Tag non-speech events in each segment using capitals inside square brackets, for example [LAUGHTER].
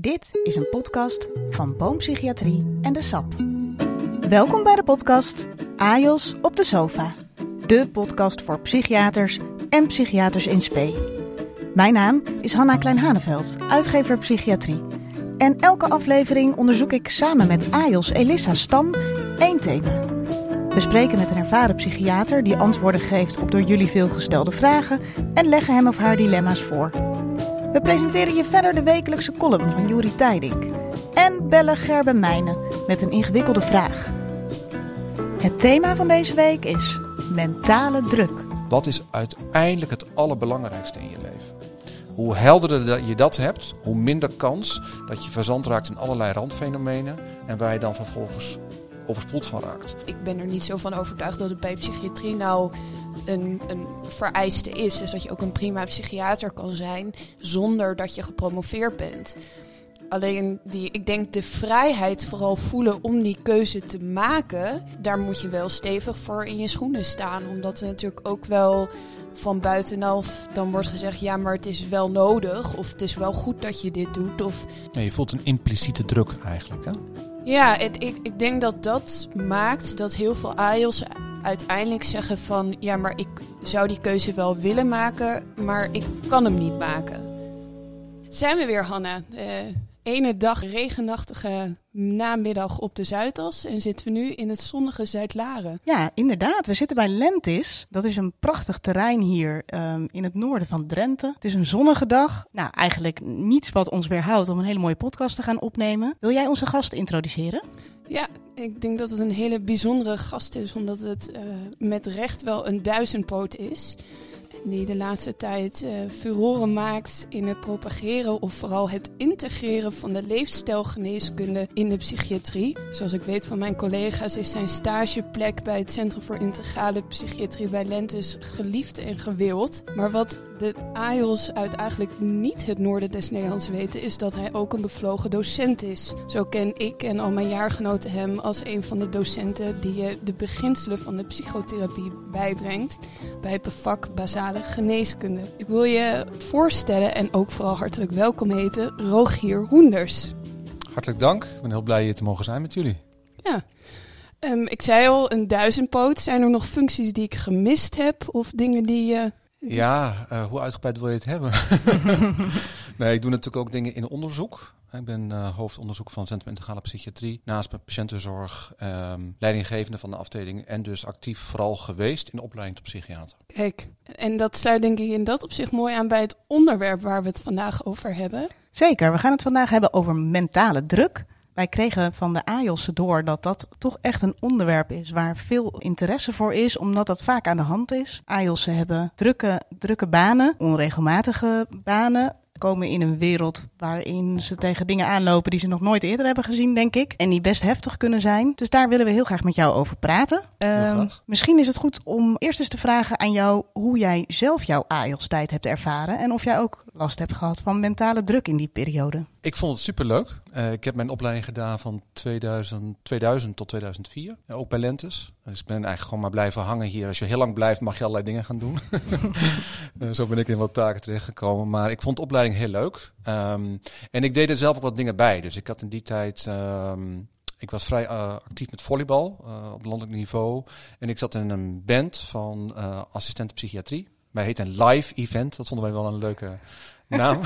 Dit is een podcast van Boompsychiatrie en de SAP. Welkom bij de podcast AJOS op de sofa. De podcast voor psychiaters en psychiaters in spe. Mijn naam is Hanna Klein-Haneveld, uitgever psychiatrie. En elke aflevering onderzoek ik samen met AJOS Elissa Stam één thema. We spreken met een ervaren psychiater die antwoorden geeft op door jullie veelgestelde vragen en leggen hem of haar dilemma's voor. We presenteren je verder de wekelijkse column van Juri Tijdink. En bellen Gerben Mijnen met een ingewikkelde vraag. Het thema van deze week is mentale druk. Wat is uiteindelijk het allerbelangrijkste in je leven? Hoe helderder je dat hebt, hoe minder kans dat je verzand raakt in allerlei randfenomenen en waar je dan vervolgens overspoeld van raakt. Ik ben er niet zo van overtuigd dat het bij psychiatrie nou een, een vereiste is. Dus dat je ook een prima psychiater kan zijn zonder dat je gepromoveerd bent. Alleen die, ik denk de vrijheid vooral voelen om die keuze te maken, daar moet je wel stevig voor in je schoenen staan. Omdat er natuurlijk ook wel van buitenaf dan wordt gezegd, ja, maar het is wel nodig. Of het is wel goed dat je dit doet. Of... Ja, je voelt een impliciete druk eigenlijk. Hè? Ja, het, ik, ik denk dat dat maakt dat heel veel AIOS uiteindelijk zeggen van... ja, maar ik zou die keuze wel willen maken, maar ik kan hem niet maken. Zijn we weer, Hanna. Uh, ene dag regenachtige namiddag op de Zuidas en zitten we nu in het zonnige Zuid-Laren. Ja, inderdaad. We zitten bij Lentis. Dat is een prachtig terrein hier um, in het noorden van Drenthe. Het is een zonnige dag. Nou, eigenlijk niets wat ons weerhoudt om een hele mooie podcast te gaan opnemen. Wil jij onze gast introduceren? Ja, ik denk dat het een hele bijzondere gast is, omdat het uh, met recht wel een duizendpoot is die de laatste tijd uh, furoren maakt in het propageren of vooral het integreren van de leefstijlgeneeskunde in de psychiatrie. Zoals ik weet van mijn collega's is zijn stageplek bij het Centrum voor Integrale Psychiatrie bij Lentus geliefd en gewild. Maar wat de AIOS uit eigenlijk niet het noorden des Nederlands weten, is dat hij ook een bevlogen docent is. Zo ken ik en al mijn jaargenoten hem als een van de docenten die je de beginselen van de psychotherapie bijbrengt bij het vak basale geneeskunde. Ik wil je voorstellen en ook vooral hartelijk welkom heten, Rogier Hoenders. Hartelijk dank. Ik ben heel blij hier te mogen zijn met jullie. Ja. Um, ik zei al, een duizendpoot. Zijn er nog functies die ik gemist heb of dingen die je ja, uh, hoe uitgebreid wil je het hebben? [LAUGHS] nee, ik doe natuurlijk ook dingen in onderzoek. Ik ben uh, hoofdonderzoek van Centrum Integrale Psychiatrie. Naast mijn patiëntenzorg, um, leidinggevende van de afdeling. En dus actief vooral geweest in de opleiding tot psychiater. Kijk, en dat sluit denk ik in dat op zich mooi aan bij het onderwerp waar we het vandaag over hebben. Zeker, we gaan het vandaag hebben over mentale druk. Wij kregen van de AJOS door dat dat toch echt een onderwerp is waar veel interesse voor is, omdat dat vaak aan de hand is. AJOS hebben drukke, drukke banen, onregelmatige banen, komen in een wereld waarin ze tegen dingen aanlopen die ze nog nooit eerder hebben gezien, denk ik. En die best heftig kunnen zijn. Dus daar willen we heel graag met jou over praten. Uh, misschien is het goed om eerst eens te vragen aan jou hoe jij zelf jouw AIOS-tijd hebt ervaren. En of jij ook last hebt gehad van mentale druk in die periode. Ik vond het superleuk. Uh, ik heb mijn opleiding gedaan van 2000, 2000 tot 2004. Ja, ook bij Lentes. Dus ik ben eigenlijk gewoon maar blijven hangen hier. Als je heel lang blijft, mag je allerlei dingen gaan doen. uh, [LAUGHS] zo ben ik in wat taken terechtgekomen. Maar ik vond de opleiding heel leuk. Um, en ik deed er zelf ook wat dingen bij. Dus ik had in die tijd... Um, ik was vrij uh, actief met volleybal op landelijk niveau. En ik zat in een band van uh, psychiatrie. Wij heet een live event. Dat vonden wij wel een leuke naam.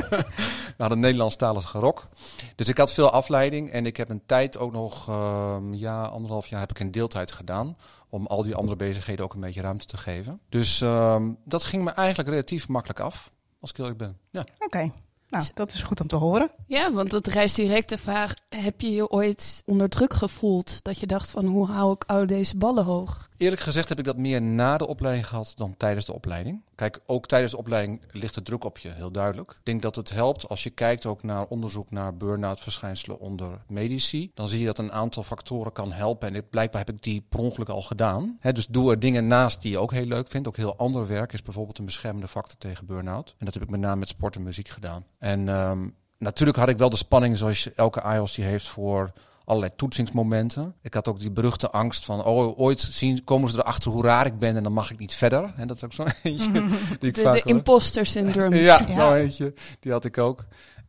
[LAUGHS] We hadden Nederlandstalige rock. Dus ik had veel afleiding. En ik heb een tijd ook nog, uh, ja, anderhalf jaar heb ik een deeltijd gedaan. Om al die andere bezigheden ook een beetje ruimte te geven. Dus uh, dat ging me eigenlijk relatief makkelijk af. Als ik eerlijk ben. Ja. Oké. Okay. Nou, dat is goed om te horen. Ja, want dat rijst direct de vraag: heb je je ooit onder druk gevoeld? Dat je dacht van hoe hou ik al deze ballen hoog? Eerlijk gezegd heb ik dat meer na de opleiding gehad dan tijdens de opleiding. Kijk, ook tijdens de opleiding ligt de druk op je, heel duidelijk. Ik denk dat het helpt als je kijkt ook naar onderzoek naar burn-out verschijnselen onder medici. Dan zie je dat een aantal factoren kan helpen. En blijkbaar heb ik die per ongeluk al gedaan. Dus doe er dingen naast die je ook heel leuk vindt. Ook heel ander werk is bijvoorbeeld een beschermende factor tegen burn-out. En dat heb ik met name met sport en muziek gedaan. En um, natuurlijk had ik wel de spanning zoals elke IELTS die heeft voor allerlei toetsingsmomenten. Ik had ook die beruchte angst van, oh, ooit zien, komen ze erachter hoe raar ik ben en dan mag ik niet verder. En dat is ook zo'n [LAUGHS] eentje. [LAUGHS] Die ik de, vaak de imposter syndrome. [LAUGHS] ja, ja, zo eentje. Die had ik ook.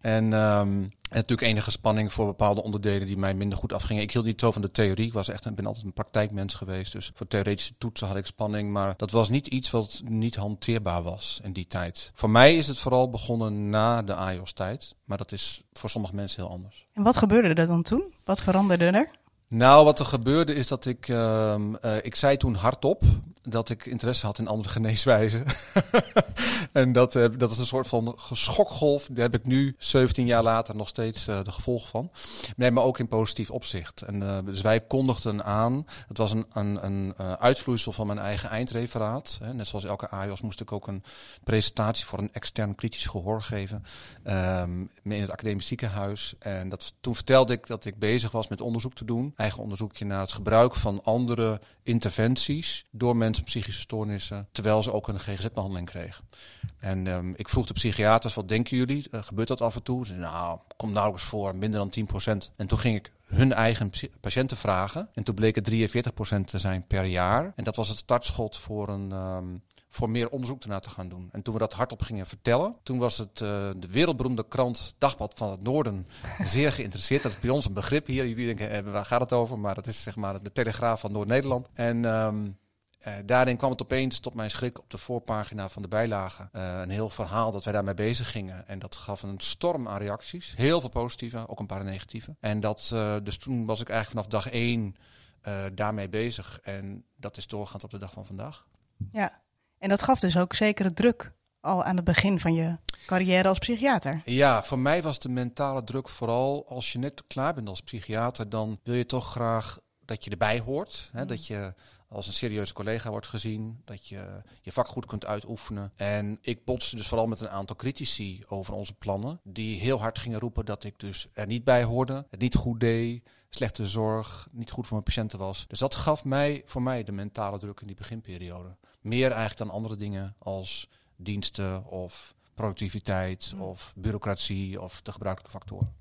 En, um, en natuurlijk enige spanning voor bepaalde onderdelen die mij minder goed afgingen. Ik hield niet zo van de theorie. Ik was echt, ik ben altijd een praktijkmens geweest. Dus voor theoretische toetsen had ik spanning. Maar dat was niet iets wat niet hanteerbaar was in die tijd. Voor mij is het vooral begonnen na de AIOS-tijd. Maar dat is voor sommige mensen heel anders. En wat gebeurde er dan toen? Wat veranderde er? Nou, wat er gebeurde is dat ik, uh, uh, ik zei toen hardop dat ik interesse had in andere [LAUGHS] geneeswijzen. [LAUGHS] en dat, uh, dat is een soort van schokgolf. Daar heb ik nu, 17 jaar later, nog steeds uh, de gevolgen van. Nee, maar ook in positief opzicht. En, uh, dus wij kondigden aan, het was een, een, een uitvloeisel van mijn eigen eindreferaat. Net zoals elke AIOS moest ik ook een presentatie voor een extern kritisch gehoor geven. Um, in het academisch ziekenhuis. En dat, toen vertelde ik dat ik bezig was met onderzoek te doen. Eigen onderzoekje naar het gebruik van andere interventies door mensen met psychische stoornissen, terwijl ze ook een GGZ-behandeling kregen. En um, ik vroeg de psychiaters, wat denken jullie? Uh, gebeurt dat af en toe? Ze zeiden, nou, komt nauwelijks voor, minder dan 10%. En toen ging ik hun eigen patiënten vragen. En toen bleek het 43% te zijn per jaar. En dat was het startschot voor een... Um, voor meer onderzoek ernaar te gaan doen. En toen we dat hardop gingen vertellen, toen was het uh, de wereldberoemde krant Dagblad van het Noorden [LAUGHS] zeer geïnteresseerd. Dat is bij ons een begrip hier. Jullie denken, eh, waar gaat het over? Maar dat is zeg maar de Telegraaf van Noord-Nederland. En um, uh, daarin kwam het opeens tot mijn schrik op de voorpagina van de bijlage. Uh, een heel verhaal dat wij daarmee bezig gingen. En dat gaf een storm aan reacties. Heel veel positieve, ook een paar negatieve. En dat, uh, dus toen was ik eigenlijk vanaf dag één daarmee bezig. En dat is doorgaand op de dag van vandaag. Ja, en dat gaf dus ook zekere druk al aan het begin van je carrière als psychiater. Ja, voor mij was de mentale druk vooral als je net klaar bent als psychiater, dan wil je toch graag dat je erbij hoort. Hè, mm. Dat je als een serieuze collega wordt gezien, dat je je vak goed kunt uitoefenen. En ik botste dus vooral met een aantal critici over onze plannen, die heel hard gingen roepen dat ik dus er niet bij hoorde, het niet goed deed, slechte zorg, niet goed voor mijn patiënten was. Dus dat gaf mij, voor mij de mentale druk in die beginperiode. Meer eigenlijk dan andere dingen als diensten of productiviteit mm. of bureaucratie of de gebruikelijke factoren.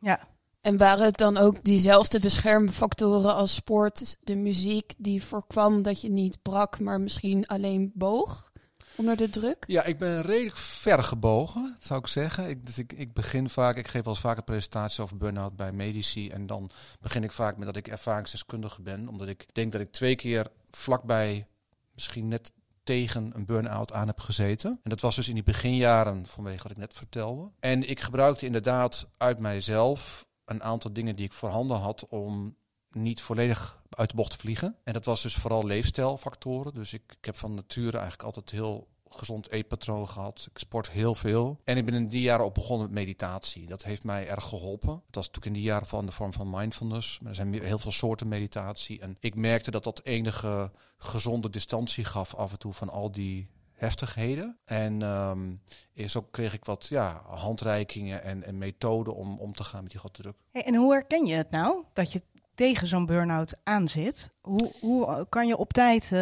Ja, en waren het dan ook diezelfde beschermfactoren als sport, de muziek, die voorkwam dat je niet brak, maar misschien alleen boog onder de druk? Ja, ik ben redelijk ver gebogen, zou ik zeggen. Ik, dus ik, ik begin vaak, ik geef wel eens vaker presentaties over burn-out bij medici. En dan begin ik vaak met dat ik ervaringsdeskundige ben, omdat ik denk dat ik twee keer vlakbij, misschien net tegen een burn-out aan heb gezeten. En dat was dus in die beginjaren vanwege wat ik net vertelde. En ik gebruikte inderdaad uit mijzelf een aantal dingen die ik voorhanden had om niet volledig uit de bocht te vliegen. En dat was dus vooral leefstijlfactoren. Dus ik, ik heb van nature eigenlijk altijd heel gezond eetpatroon gehad. Ik sport heel veel. En ik ben in die jaren op begonnen met meditatie. Dat heeft mij erg geholpen. Dat was natuurlijk in die jaren van de vorm van mindfulness. Maar er zijn heel veel soorten meditatie. En ik merkte dat dat enige gezonde distantie gaf af en toe van al die heftigheden. En um, zo kreeg ik wat ja, handreikingen en, en methoden om om te gaan met die grote druk. Hey, en hoe herken je het nou, dat je tegen zo'n burn-out aanzit? Hoe, hoe kan je op tijd uh,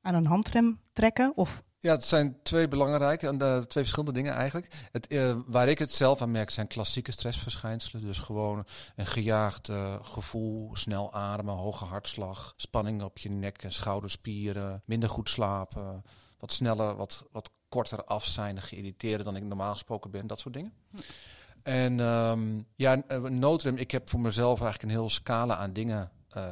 aan een handrem trekken? Of ja, het zijn twee belangrijke en uh, twee verschillende dingen eigenlijk. Het, uh, waar ik het zelf aan merk zijn klassieke stressverschijnselen. Dus gewoon een gejaagd uh, gevoel, snel ademen, hoge hartslag, spanning op je nek en schouderspieren, minder goed slapen, wat sneller, wat, wat korter af zijn, geïrriteerder dan ik normaal gesproken ben, dat soort dingen. Hm. En um, ja, noodrem, ik heb voor mezelf eigenlijk een heel scala aan dingen, uh,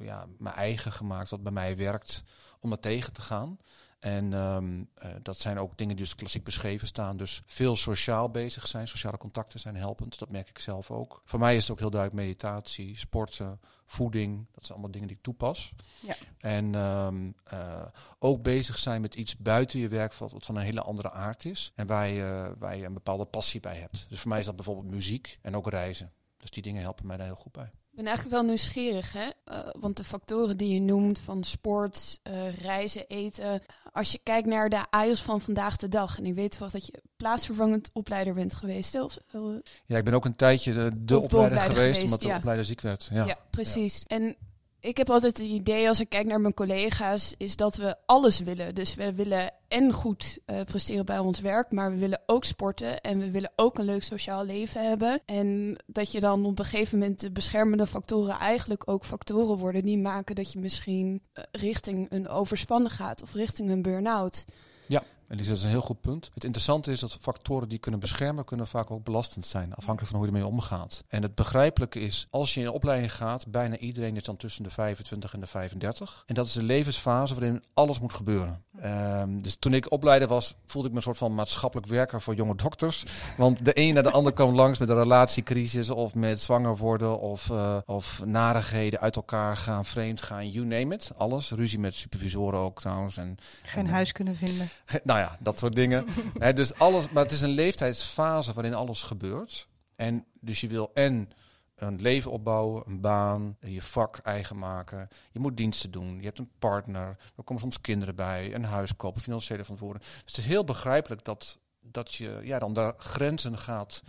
ja, mijn eigen gemaakt, wat bij mij werkt, om dat tegen te gaan. En um, uh, dat zijn ook dingen die dus klassiek beschreven staan. Dus veel sociaal bezig zijn, sociale contacten zijn helpend. Dat merk ik zelf ook. Voor mij is het ook heel duidelijk meditatie, sporten, voeding. Dat zijn allemaal dingen die ik toepas. Ja. En um, uh, ook bezig zijn met iets buiten je werkveld wat van een hele andere aard is. En waar je, waar je een bepaalde passie bij hebt. Dus voor mij is dat bijvoorbeeld muziek en ook reizen. Dus die dingen helpen mij daar heel goed bij. Ik ben eigenlijk wel nieuwsgierig, hè? Uh, want de factoren die je noemt van sport, uh, reizen, eten. Als je kijkt naar de AIOS van vandaag de dag. En ik weet wel dat je plaatsvervangend opleider bent geweest. Of, uh, ja, ik ben ook een tijdje de, de opleider, opleider, geweest, geweest omdat de ja. opleider ziek werd. Ja, ja precies. Ja. En ik heb altijd het idee, als ik kijk naar mijn collega's, is dat we alles willen. Dus we willen en goed uh, presteren bij ons werk, maar we willen ook sporten en we willen ook een leuk sociaal leven hebben. En dat je dan op een gegeven moment de beschermende factoren eigenlijk ook factoren worden die maken dat je misschien richting een overspannen gaat of richting een burn-out. Ja. En die is een heel goed punt. Het interessante is dat factoren die kunnen beschermen, kunnen vaak ook belastend zijn, afhankelijk van hoe je ermee omgaat. En het begrijpelijke is, als je in een opleiding gaat, bijna iedereen is dan tussen de 25 en de 35. En dat is de levensfase waarin alles moet gebeuren. Ehm, dus toen ik opleider was, voelde ik me een soort van maatschappelijk werker voor jonge dokters. Want de een naar de ander kwam langs met een relatiecrisis of met zwanger worden of, uh, of narigheden uit elkaar gaan, vreemd gaan, you name it. Alles. Ruzie met supervisoren ook trouwens. En, Geen en, huis kunnen vinden. Nou ja, dat soort dingen. [LAUGHS] dus alles, maar het is een leeftijdsfase waarin alles gebeurt. En dus je wil en een leven opbouwen, een baan, je vak eigen maken. Je moet diensten doen. Je hebt een partner. Er komen soms kinderen bij, een huis kopen, financiële verantwoording. Dus het is heel begrijpelijk dat, dat je ja, dan de grenzen gaat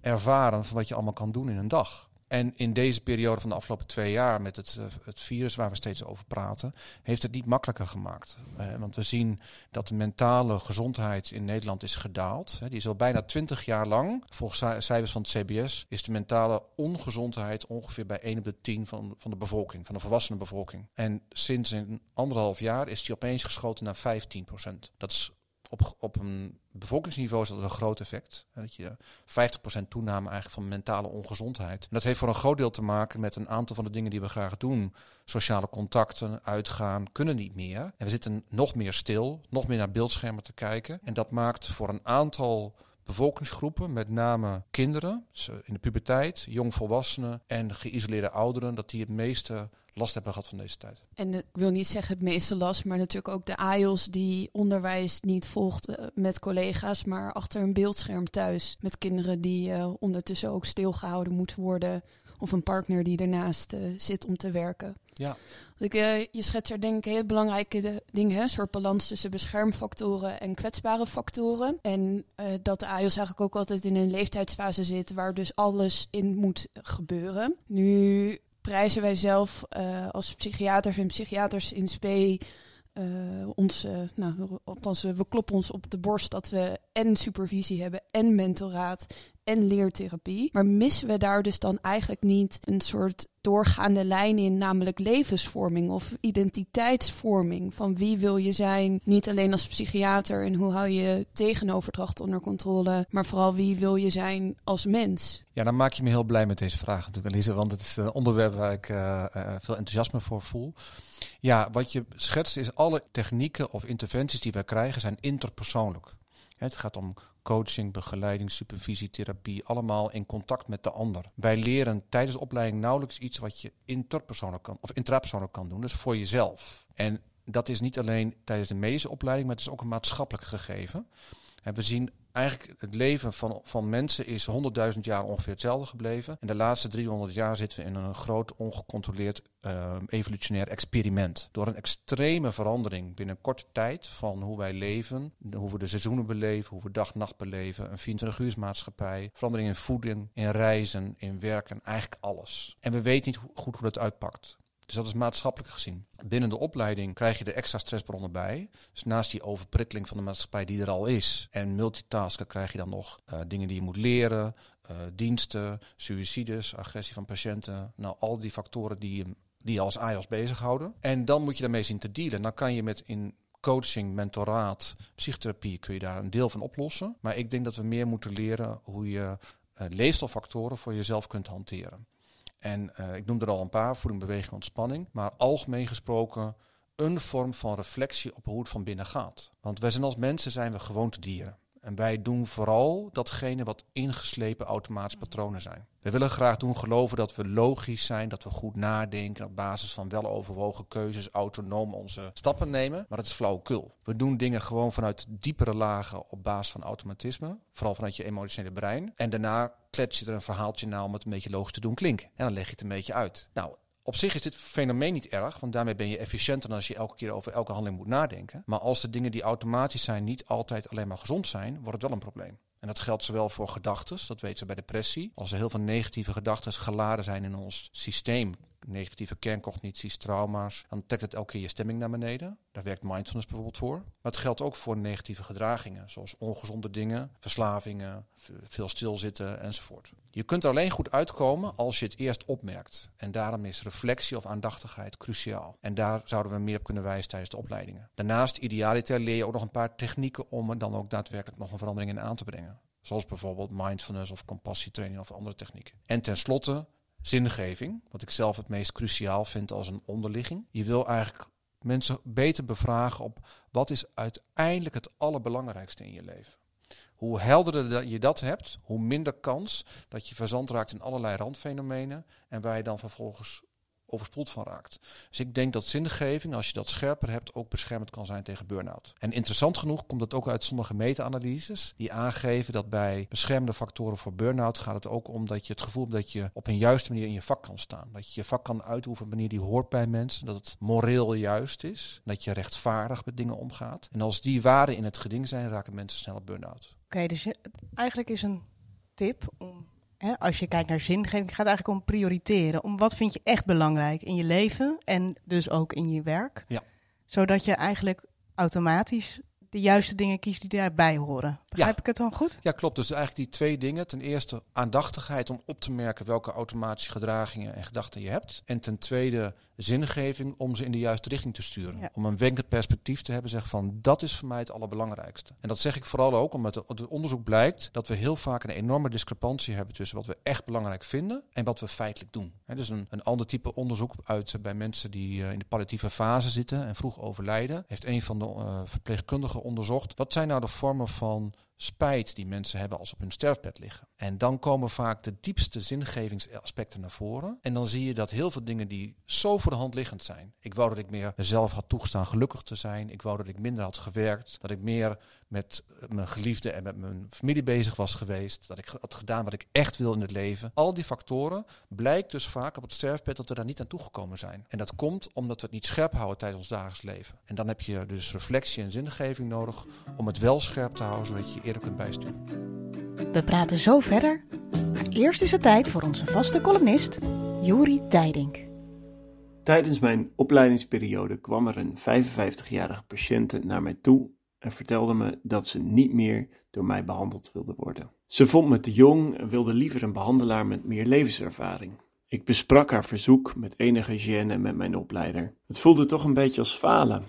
ervaren van wat je allemaal kan doen in een dag. En in deze periode van de afgelopen twee jaar met het, uh, het virus waar we steeds over praten, heeft het niet makkelijker gemaakt. Uh, want we zien dat de mentale gezondheid in Nederland is gedaald. Die is al bijna twintig jaar lang, volgens cijfers van het CBS, is de mentale ongezondheid ongeveer bij 1 op de 10 van, van de bevolking, van de volwassene bevolking. En sinds een anderhalf jaar is die opeens geschoten naar 15 procent. Dat is op, op een bevolkingsniveau is dat een groot effect. Dat je 50% toename eigenlijk van mentale ongezondheid. Dat heeft voor een groot deel te maken met een aantal van de dingen die we graag doen. Sociale contacten, uitgaan, kunnen niet meer. En we zitten nog meer stil, nog meer naar beeldschermen te kijken. En dat maakt voor een aantal bevolkingsgroepen, met name kinderen, in de puberteit, jongvolwassenen en geïsoleerde ouderen, dat die het meeste last hebben gehad van deze tijd. En ik wil niet zeggen het meeste last, maar natuurlijk ook de AIOS die onderwijs niet volgt uh, met collega's, maar achter een beeldscherm thuis met kinderen die uh, ondertussen ook stilgehouden moeten worden. Of een partner die ernaast uh, zit om te werken. Ja. Ik, je schetst er denk ik heel belangrijke dingen, een soort balans tussen beschermfactoren en kwetsbare factoren. En dat de AIOS eigenlijk ook altijd in een leeftijdsfase zit waar dus alles in moet gebeuren. Nu prijzen wij zelf uh, als psychiaters en psychiaters in SP uh, ons, uh, nou, althans, we kloppen ons op de borst dat we en supervisie hebben en mentoraat en leertherapie. Maar missen we daar dus dan eigenlijk niet een soort doorgaande lijn in, namelijk levensvorming of identiteitsvorming. Van wie wil je zijn, niet alleen als psychiater en hoe hou je tegenoverdracht onder controle, maar vooral wie wil je zijn als mens. Ja, dan maak je me heel blij met deze vraag natuurlijk, Elise, want het is een onderwerp waar ik uh, veel enthousiasme voor voel. Ja, wat je schetst is alle technieken of interventies die wij krijgen zijn interpersoonlijk. Het gaat om coaching, begeleiding, supervisie, therapie, allemaal in contact met de ander. Wij leren tijdens de opleiding nauwelijks iets wat je interpersoonlijk kan of intrapersoonlijk kan doen, dus voor jezelf. En dat is niet alleen tijdens de medische opleiding, maar het is ook een maatschappelijk gegeven. En we zien eigenlijk het leven van, van mensen is 100.000 jaar ongeveer hetzelfde gebleven. En de laatste 300 jaar zitten we in een groot ongecontroleerd uh, evolutionair experiment. Door een extreme verandering binnen korte tijd van hoe wij leven, hoe we de seizoenen beleven, hoe we dag-nacht beleven, een 24-uursmaatschappij, verandering in voeding, in reizen, in werken, eigenlijk alles. En we weten niet goed hoe dat uitpakt. Dus dat is maatschappelijk gezien. Binnen de opleiding krijg je de extra stressbronnen bij. Dus naast die overprikkeling van de maatschappij die er al is. En multitasken krijg je dan nog uh, dingen die je moet leren. Uh, diensten, suicides, agressie van patiënten. Nou, al die factoren die je, die je als AIOS bezighouden. En dan moet je daarmee zien te dealen. Dan kan je met in coaching, mentoraat, psychotherapie kun je daar een deel van oplossen. Maar ik denk dat we meer moeten leren hoe je uh, leefstijlfactoren voor jezelf kunt hanteren. En uh, ik noemde er al een paar, voeding, beweging, ontspanning. Maar algemeen gesproken een vorm van reflectie op hoe het van binnen gaat. Want wij zijn als mensen zijn we gewoontedieren. En wij doen vooral datgene wat ingeslepen automatische patronen zijn. We willen graag doen geloven dat we logisch zijn, dat we goed nadenken, op basis van weloverwogen keuzes autonoom onze stappen nemen. Maar dat is flauwekul. We doen dingen gewoon vanuit diepere lagen op basis van automatisme, vooral vanuit je emotionele brein. En daarna klets je er een verhaaltje na om het een beetje logisch te doen klinken. En dan leg je het een beetje uit. Nou, op zich is dit fenomeen niet erg, want daarmee ben je efficiënter dan als je elke keer over elke handeling moet nadenken. Maar als de dingen die automatisch zijn niet altijd alleen maar gezond zijn, wordt het wel een probleem. En dat geldt zowel voor gedachten, dat weten we bij depressie. Als er heel veel negatieve gedachten geladen zijn in ons systeem, negatieve kerncognities, trauma's, dan trekt het elke keer je stemming naar beneden. Daar werkt mindfulness bijvoorbeeld voor. Maar het geldt ook voor negatieve gedragingen, zoals ongezonde dingen, verslavingen, veel stilzitten enzovoort. Je kunt er alleen goed uitkomen als je het eerst opmerkt. En daarom is reflectie of aandachtigheid cruciaal. En daar zouden we meer op kunnen wijzen tijdens de opleidingen. Daarnaast, idealiter, leer je ook nog een paar technieken om er dan ook daadwerkelijk nog een verandering in aan te brengen. Zoals bijvoorbeeld mindfulness of compassietraining of andere technieken. En tenslotte zingeving, wat ik zelf het meest cruciaal vind als een onderligging. Je wil eigenlijk mensen beter bevragen op wat is uiteindelijk het allerbelangrijkste in je leven. Hoe helderder je dat hebt, hoe minder kans dat je verzand raakt in allerlei randfenomenen en waar je dan vervolgens overspoeld van raakt. Dus ik denk dat zingeving, als je dat scherper hebt, ook beschermend kan zijn tegen burn-out. En interessant genoeg komt dat ook uit sommige meta-analyses, die aangeven dat bij beschermende factoren voor burn-out gaat het ook om dat je het gevoel hebt dat je op een juiste manier in je vak kan staan. Dat je je vak kan uitoefenen op een manier die hoort bij mensen, dat het moreel juist is, dat je rechtvaardig met dingen omgaat. En als die waarden in het geding zijn, raken mensen snel op burn-out. Oké, dus eigenlijk is een tip om hè, als je kijkt naar zingeving, gaat eigenlijk om prioriteren. Om wat vind je echt belangrijk in je leven en dus ook in je werk. Ja. Zodat je eigenlijk automatisch de juiste dingen kiest die daarbij horen. Begrijp ik het dan goed? Ja, klopt. Dus eigenlijk die twee dingen. Ten eerste aandachtigheid om op te merken welke automatische gedragingen en gedachten je hebt. En ten tweede zingeving om ze in de juiste richting te sturen. Om een wenkend perspectief te hebben, zeg van dat is voor mij het allerbelangrijkste. En dat zeg ik vooral ook omdat het onderzoek blijkt dat we heel vaak een enorme discrepantie hebben tussen wat we echt belangrijk vinden en wat we feitelijk doen. He, dus een, een ander type onderzoek uit bij mensen die uh, in de palliatieve fase zitten en vroeg overlijden, heeft een van de uh, verpleegkundigen onderzocht. Wat zijn nou de vormen van spijt die mensen hebben als op hun sterfbed liggen. En dan komen vaak de diepste zingevingsaspecten naar voren. En dan zie je dat heel veel dingen die zo voor de hand liggend zijn. Ik wou dat ik meer mezelf had toegestaan gelukkig te zijn. Ik wou dat ik minder had gewerkt. Dat ik meer met mijn geliefde en met mijn familie bezig was geweest. Dat ik had gedaan wat ik echt wil in het leven. Al die factoren blijkt dus vaak op het sterfbed dat we daar niet aan toegekomen zijn. En dat komt omdat we het niet scherp houden tijdens ons dagelijks leven. En dan heb je dus reflectie en zingeving nodig om het wel scherp te houden, zodat je eerder kunt bijsturen. We praten zo verder. Maar eerst is het tijd voor onze vaste columnist, Juri Tijdink. Tijdens mijn opleidingsperiode kwam er een 55-jarige patiënt naar mij toe en vertelde me dat ze niet meer door mij behandeld wilde worden. Ze vond me te jong en wilde liever een behandelaar met meer levenservaring. Ik besprak haar verzoek met enige gêne met mijn opleider. Het voelde toch een beetje als falen.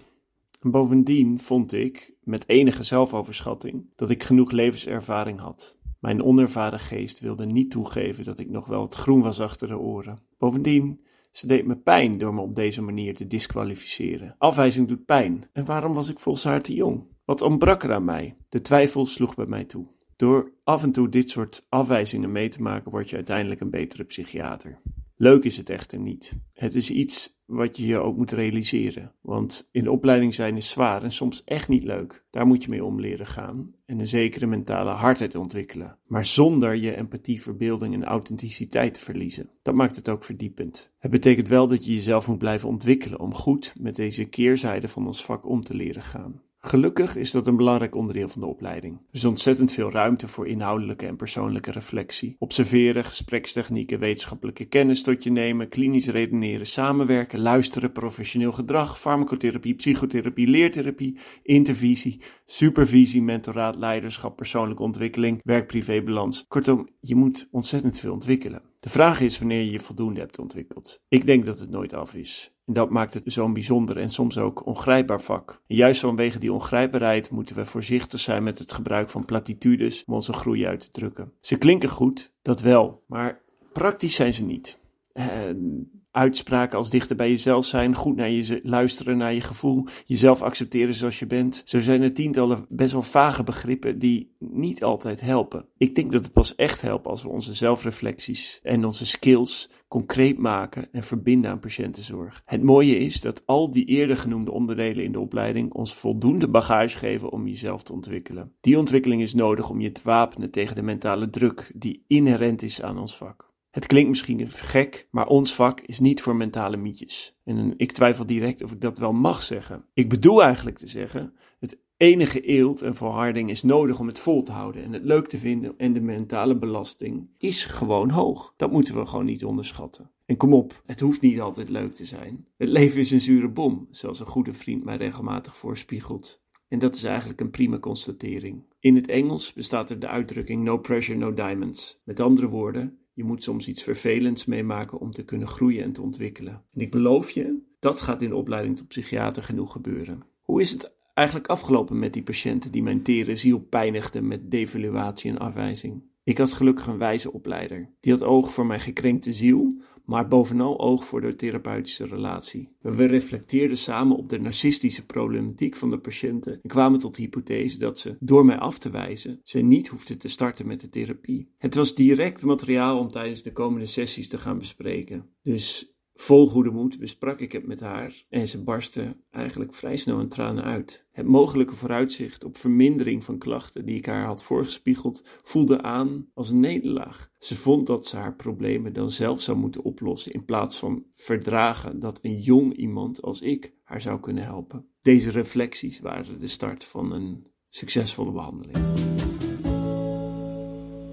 En bovendien vond ik, met enige zelfoverschatting, dat ik genoeg levenservaring had. Mijn onervaren geest wilde niet toegeven dat ik nog wel het groen was achter de oren. Bovendien, ze deed me pijn door me op deze manier te disqualificeren. Afwijzing doet pijn. En waarom was ik volgens haar te jong? Wat ontbrak er aan mij? De twijfel sloeg bij mij toe. Door af en toe dit soort afwijzingen mee te maken, word je uiteindelijk een betere psychiater. Leuk is het echter niet. Het is iets wat je je ook moet realiseren. Want in de opleiding zijn is zwaar en soms echt niet leuk. Daar moet je mee om leren gaan en een zekere mentale hardheid ontwikkelen. Maar zonder je empathie, verbeelding en authenticiteit te verliezen. Dat maakt het ook verdiepend. Het betekent wel dat je jezelf moet blijven ontwikkelen om goed met deze keerzijde van ons vak om te leren gaan. Gelukkig is dat een belangrijk onderdeel van de opleiding. Er is ontzettend veel ruimte voor inhoudelijke en persoonlijke reflectie. Observeren, gesprekstechnieken, wetenschappelijke kennis tot je nemen, klinisch redeneren, samenwerken, luisteren, professioneel gedrag, farmacotherapie, psychotherapie, leertherapie, intervisie, supervisie, mentoraat, leiderschap, persoonlijke ontwikkeling, werk-privé-balans. Kortom, je moet ontzettend veel ontwikkelen. De vraag is wanneer je je voldoende hebt ontwikkeld. Ik denk dat het nooit af is. Dat maakt het zo'n bijzonder en soms ook ongrijpbaar vak. En juist vanwege die ongrijpbaarheid moeten we voorzichtig zijn met het gebruik van platitudes om onze groei uit te drukken. Ze klinken goed, dat wel, maar praktisch zijn ze niet. En uitspraken als dichter bij jezelf zijn, goed naar je luisteren naar je gevoel, jezelf accepteren zoals je bent. Zo zijn er tientallen best wel vage begrippen die niet altijd helpen. Ik denk dat het pas echt helpt als we onze zelfreflecties en onze skills concreet maken en verbinden aan patiëntenzorg. Het mooie is dat al die eerder genoemde onderdelen in de opleiding ons voldoende bagage geven om jezelf te ontwikkelen. Die ontwikkeling is nodig om je te wapenen tegen de mentale druk die inherent is aan ons vak. Het klinkt misschien gek, maar ons vak is niet voor mentale mietjes. En ik twijfel direct of ik dat wel mag zeggen. Ik bedoel eigenlijk te zeggen: het Enige eelt en volharding is nodig om het vol te houden en het leuk te vinden. En de mentale belasting is gewoon hoog. Dat moeten we gewoon niet onderschatten. En kom op, het hoeft niet altijd leuk te zijn. Het leven is een zure bom, zoals een goede vriend mij regelmatig voorspiegelt. En dat is eigenlijk een prima constatering. In het Engels bestaat er de uitdrukking no pressure, no diamonds. Met andere woorden, je moet soms iets vervelends meemaken om te kunnen groeien en te ontwikkelen. En ik beloof je, dat gaat in de opleiding tot psychiater genoeg gebeuren. Hoe is het eigenlijk afgelopen met die patiënten die mijn tere ziel pijnigden met devaluatie en afwijzing? Ik had gelukkig een wijze opleider. Die had oog voor mijn gekrenkte ziel, maar bovenal oog voor de therapeutische relatie. We reflecteerden samen op de narcistische problematiek van de patiënten en kwamen tot de hypothese dat ze, door mij af te wijzen, ze niet hoefden te starten met de therapie. Het was direct materiaal om tijdens de komende sessies te gaan bespreken. Dus Vol goede moed besprak ik het met haar en ze barstte eigenlijk vrij snel in tranen uit. Het mogelijke vooruitzicht op vermindering van klachten die ik haar had voorgespiegeld voelde aan als een nederlaag. Ze vond dat ze haar problemen dan zelf zou moeten oplossen in plaats van verdragen dat een jong iemand als ik haar zou kunnen helpen. Deze reflecties waren de start van een succesvolle behandeling.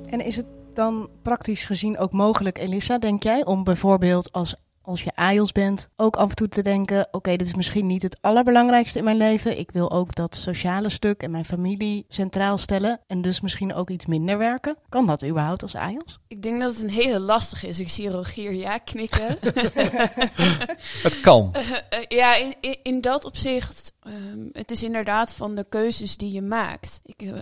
En is het dan praktisch gezien ook mogelijk, Elissa, denk jij, om bijvoorbeeld als als je AIOS bent, ook af en toe te denken: oké, dit is misschien niet het allerbelangrijkste in mijn leven. Ik wil ook dat sociale stuk en mijn familie centraal stellen. En dus misschien ook iets minder werken. Kan dat überhaupt als AIOS? Ik denk dat het een hele lastig is. Ik zie Rogier ja knikken. [LAUGHS] het kan. [LAUGHS] ja, in, in, in, dat opzicht. Um, het is inderdaad van de keuzes die je maakt. Ik uh,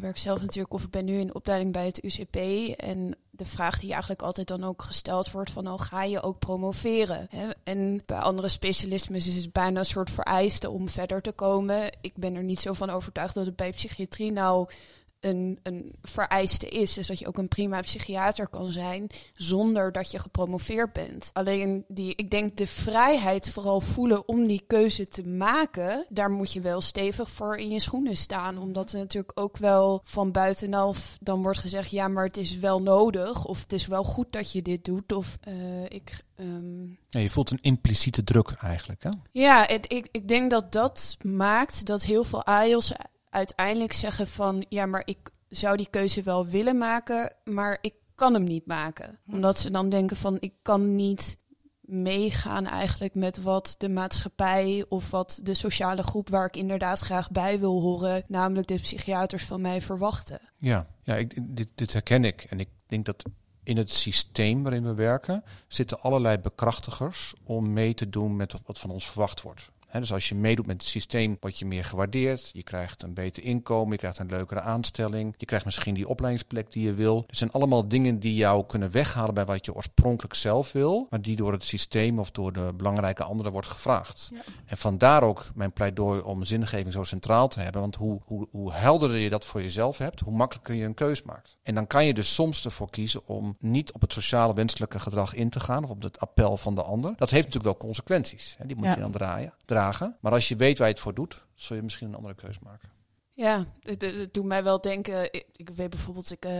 werk zelf natuurlijk, of ik ben nu in opleiding bij het UCP. En de vraag die eigenlijk altijd dan ook gesteld wordt van, oh, ga je ook promoveren? Hè? En bij andere specialismes is het bijna een soort vereiste om verder te komen. Ik ben er niet zo van overtuigd dat het bij psychiatrie nou een, een vereiste is. Dus dat je ook een prima psychiater kan zijn zonder dat je gepromoveerd bent. Alleen die, ik denk de vrijheid vooral voelen om die keuze te maken, daar moet je wel stevig voor in je schoenen staan. Omdat er natuurlijk ook wel van buitenaf dan wordt gezegd, ja, maar het is wel nodig. Of het is wel goed dat je dit doet. Of uh, ik. Um... Ja, je voelt een impliciete druk eigenlijk. Hè? Ja, het, ik, ik denk dat dat maakt dat heel veel AIOS uiteindelijk zeggen van ja, maar ik zou die keuze wel willen maken, maar ik kan hem niet maken. Hm. Omdat ze dan denken van ik kan niet meegaan eigenlijk met wat de maatschappij of wat de sociale groep waar ik inderdaad graag bij wil horen, namelijk de psychiaters van mij verwachten. Ja, ja ik, dit, dit herken ik. En ik denk dat in het systeem waarin we werken zitten allerlei bekrachtigers om mee te doen met wat van ons verwacht wordt dus als je meedoet met het systeem, word je meer gewaardeerd. Je krijgt een beter inkomen, je krijgt een leukere aanstelling. Je krijgt misschien die opleidingsplek die je wil. Het zijn allemaal dingen die jou kunnen weghalen bij wat je oorspronkelijk zelf wil, maar die door het systeem of door de belangrijke anderen wordt gevraagd. Ja. En vandaar ook mijn pleidooi om zingeving zo centraal te hebben. Want hoe, hoe, hoe helderder je dat voor jezelf hebt, hoe makkelijker je een keus maakt. En dan kan je dus soms ervoor kiezen om niet op het sociale wenselijke gedrag in te gaan of op het appel van de ander. Dat heeft natuurlijk wel consequenties. Hè? Die moet je dan draaien. draaien. Maar als je weet waar je het voor doet, zul je misschien een andere keuze maken. Ja, het, doet mij wel denken. Ik, weet bijvoorbeeld ik, uh,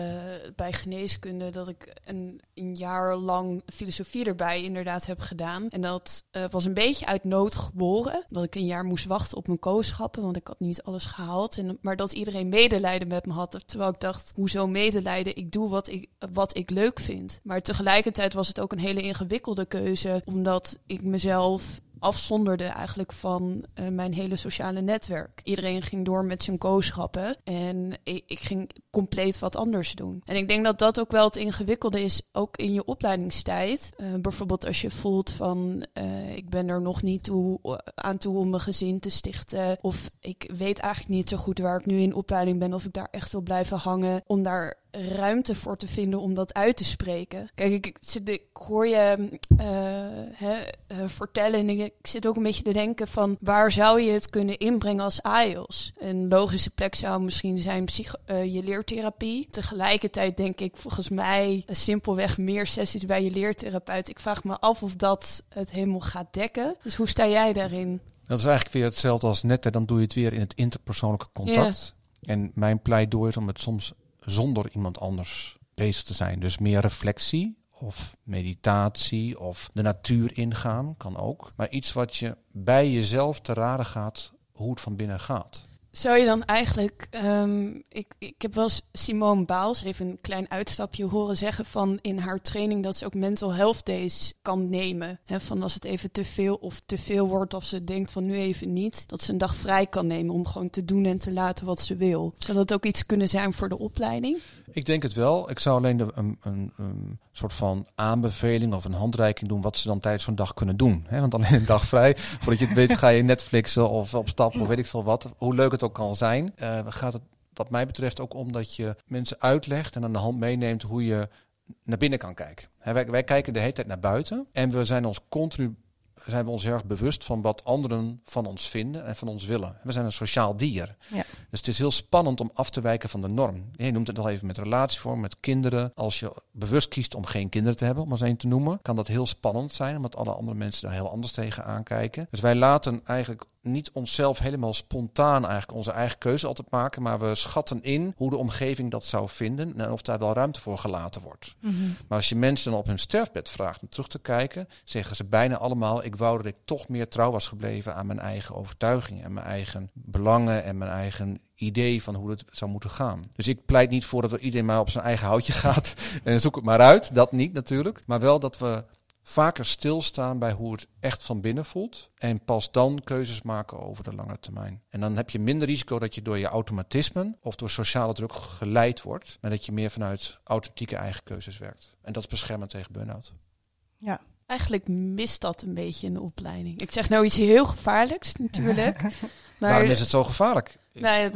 bij geneeskunde dat ik een, een, jaar lang filosofie erbij inderdaad heb gedaan. En dat uh, was een beetje uit nood geboren. Dat ik een jaar moest wachten op mijn kooschappen, want ik had niet alles gehaald. En, maar dat iedereen medelijden met me had. Terwijl ik dacht, hoezo medelijden? Ik doe wat ik, wat ik leuk vind. Maar tegelijkertijd was het ook een hele ingewikkelde keuze, omdat ik mezelf afzonderde eigenlijk van uh, mijn hele sociale netwerk. Iedereen ging door met zijn kooschappen en ik, ik, ging compleet wat anders doen. En ik denk dat dat ook wel het ingewikkelde is, ook in je opleidingstijd. Uh, bijvoorbeeld als je voelt van uh, ik ben er nog niet aan toe om mijn gezin te stichten. Of ik weet eigenlijk niet zo goed waar ik nu in opleiding ben. Of ik daar echt wil blijven hangen. Om daar ruimte voor te vinden om dat uit te spreken. Kijk, ik, ik, ik hoor je uh, hè, uh, vertellen en ik, ik, zit ook een beetje te denken van waar zou je het kunnen inbrengen als AIOS? Een logische plek zou misschien zijn uh, je leertherapie. Tegelijkertijd denk ik volgens mij simpelweg meer sessies bij je leertherapeut. Ik vraag me af of dat het helemaal gaat dekken. Dus hoe sta jij daarin? Dat is eigenlijk weer hetzelfde als net. Dan doe je het weer in het interpersoonlijke contact. En mijn pleidooi is om het soms zonder iemand anders bezig te zijn. Dus meer reflectie of meditatie of de natuur ingaan kan ook. Maar iets wat je bij jezelf te raden gaat hoe het van binnen gaat. Zou je dan eigenlijk, ehm, ik, ik heb wel eens Simone Baals even een klein uitstapje horen zeggen van in haar training dat ze ook mental health days kan nemen. He, van als het even te veel of te veel wordt of ze denkt van nu even niet, dat ze een dag vrij kan nemen om gewoon te doen en te laten wat ze wil. Zou dat ook iets kunnen zijn voor de opleiding? Ik denk het wel. Ik zou alleen een, een, een, soort van aanbeveling of een handreiking doen wat ze dan tijdens zo'n dag kunnen doen. Want alleen een dag vrij, voordat je het weet ga je Netflixen of op stap of weet ik veel wat. Hoe leuk het ook kan zijn, uh, gaat het wat mij betreft ook om dat je mensen uitlegt en aan de hand meeneemt hoe je naar binnen kan kijken. Wij, wij kijken de hele tijd naar buiten en we zijn ons continu zijn we ons erg bewust van wat anderen van ons vinden en van ons willen. We zijn een sociaal dier. Ja. Dus het is heel spannend om af te wijken van de norm. Je noemt het al even met relatievorm, met kinderen. Als je bewust kiest om geen kinderen te hebben, om maar eens een te noemen, kan dat heel spannend zijn, omdat alle andere mensen daar heel anders tegen aankijken. Dus wij laten eigenlijk niet onszelf helemaal spontaan eigenlijk onze eigen keuze altijd maken, maar we schatten in hoe de omgeving dat zou vinden en of daar wel ruimte voor gelaten wordt. Mhm. Maar als je mensen dan op hun sterfbed vraagt om terug te kijken, zeggen ze bijna allemaal: ik wou dat ik toch meer trouw was gebleven aan mijn eigen overtuigingen en mijn eigen belangen en mijn eigen idee van hoe het zou moeten gaan. Dus ik pleit niet voor dat iedereen maar op zijn eigen houtje [LAUGHS] gaat en zoek het maar uit. Dat niet natuurlijk. Maar wel dat we vaker stilstaan bij hoe het echt van binnen voelt. En pas dan keuzes maken over de lange termijn. En dan heb je minder risico dat je door je automatismen of door sociale druk geleid wordt. Maar dat je meer vanuit authentieke eigen keuzes werkt. En dat is beschermend tegen burn-out. Ja. Eigenlijk mist dat een beetje in de opleiding. Ik zeg nou iets heel gevaarlijks natuurlijk. [LAUGHS] Maar, Waarom is het zo gevaarlijk? Nou ja,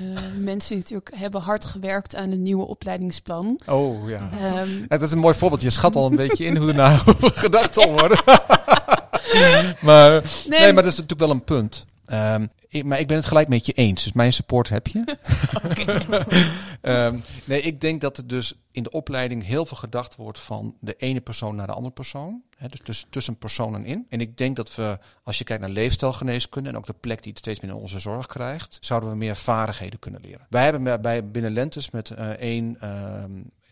uh, mensen die natuurlijk hebben hard gewerkt aan het nieuwe opleidingsplan. Oh ja. Um, dat is een mooi voorbeeld. Je schat al een beetje in hoe er nou [LAUGHS] gedacht zal worden. [LAUGHS] maar, nee, nee, maar dat is natuurlijk wel een punt. Um, ik, maar ik ben het gelijk met je eens. Dus mijn support heb je. [LAUGHS] [LAUGHS] um, nee, ik denk dat er dus in de opleiding heel veel gedacht wordt van de ene persoon naar de andere persoon. Dus tussen, tussen personen in. En ik denk dat we, als je kijkt naar leefstijlgeneeskunde en ook de plek die het steeds meer in onze zorg krijgt, zouden we meer vaardigheden kunnen leren. Wij hebben bij binnen Lentes met uh, één uh,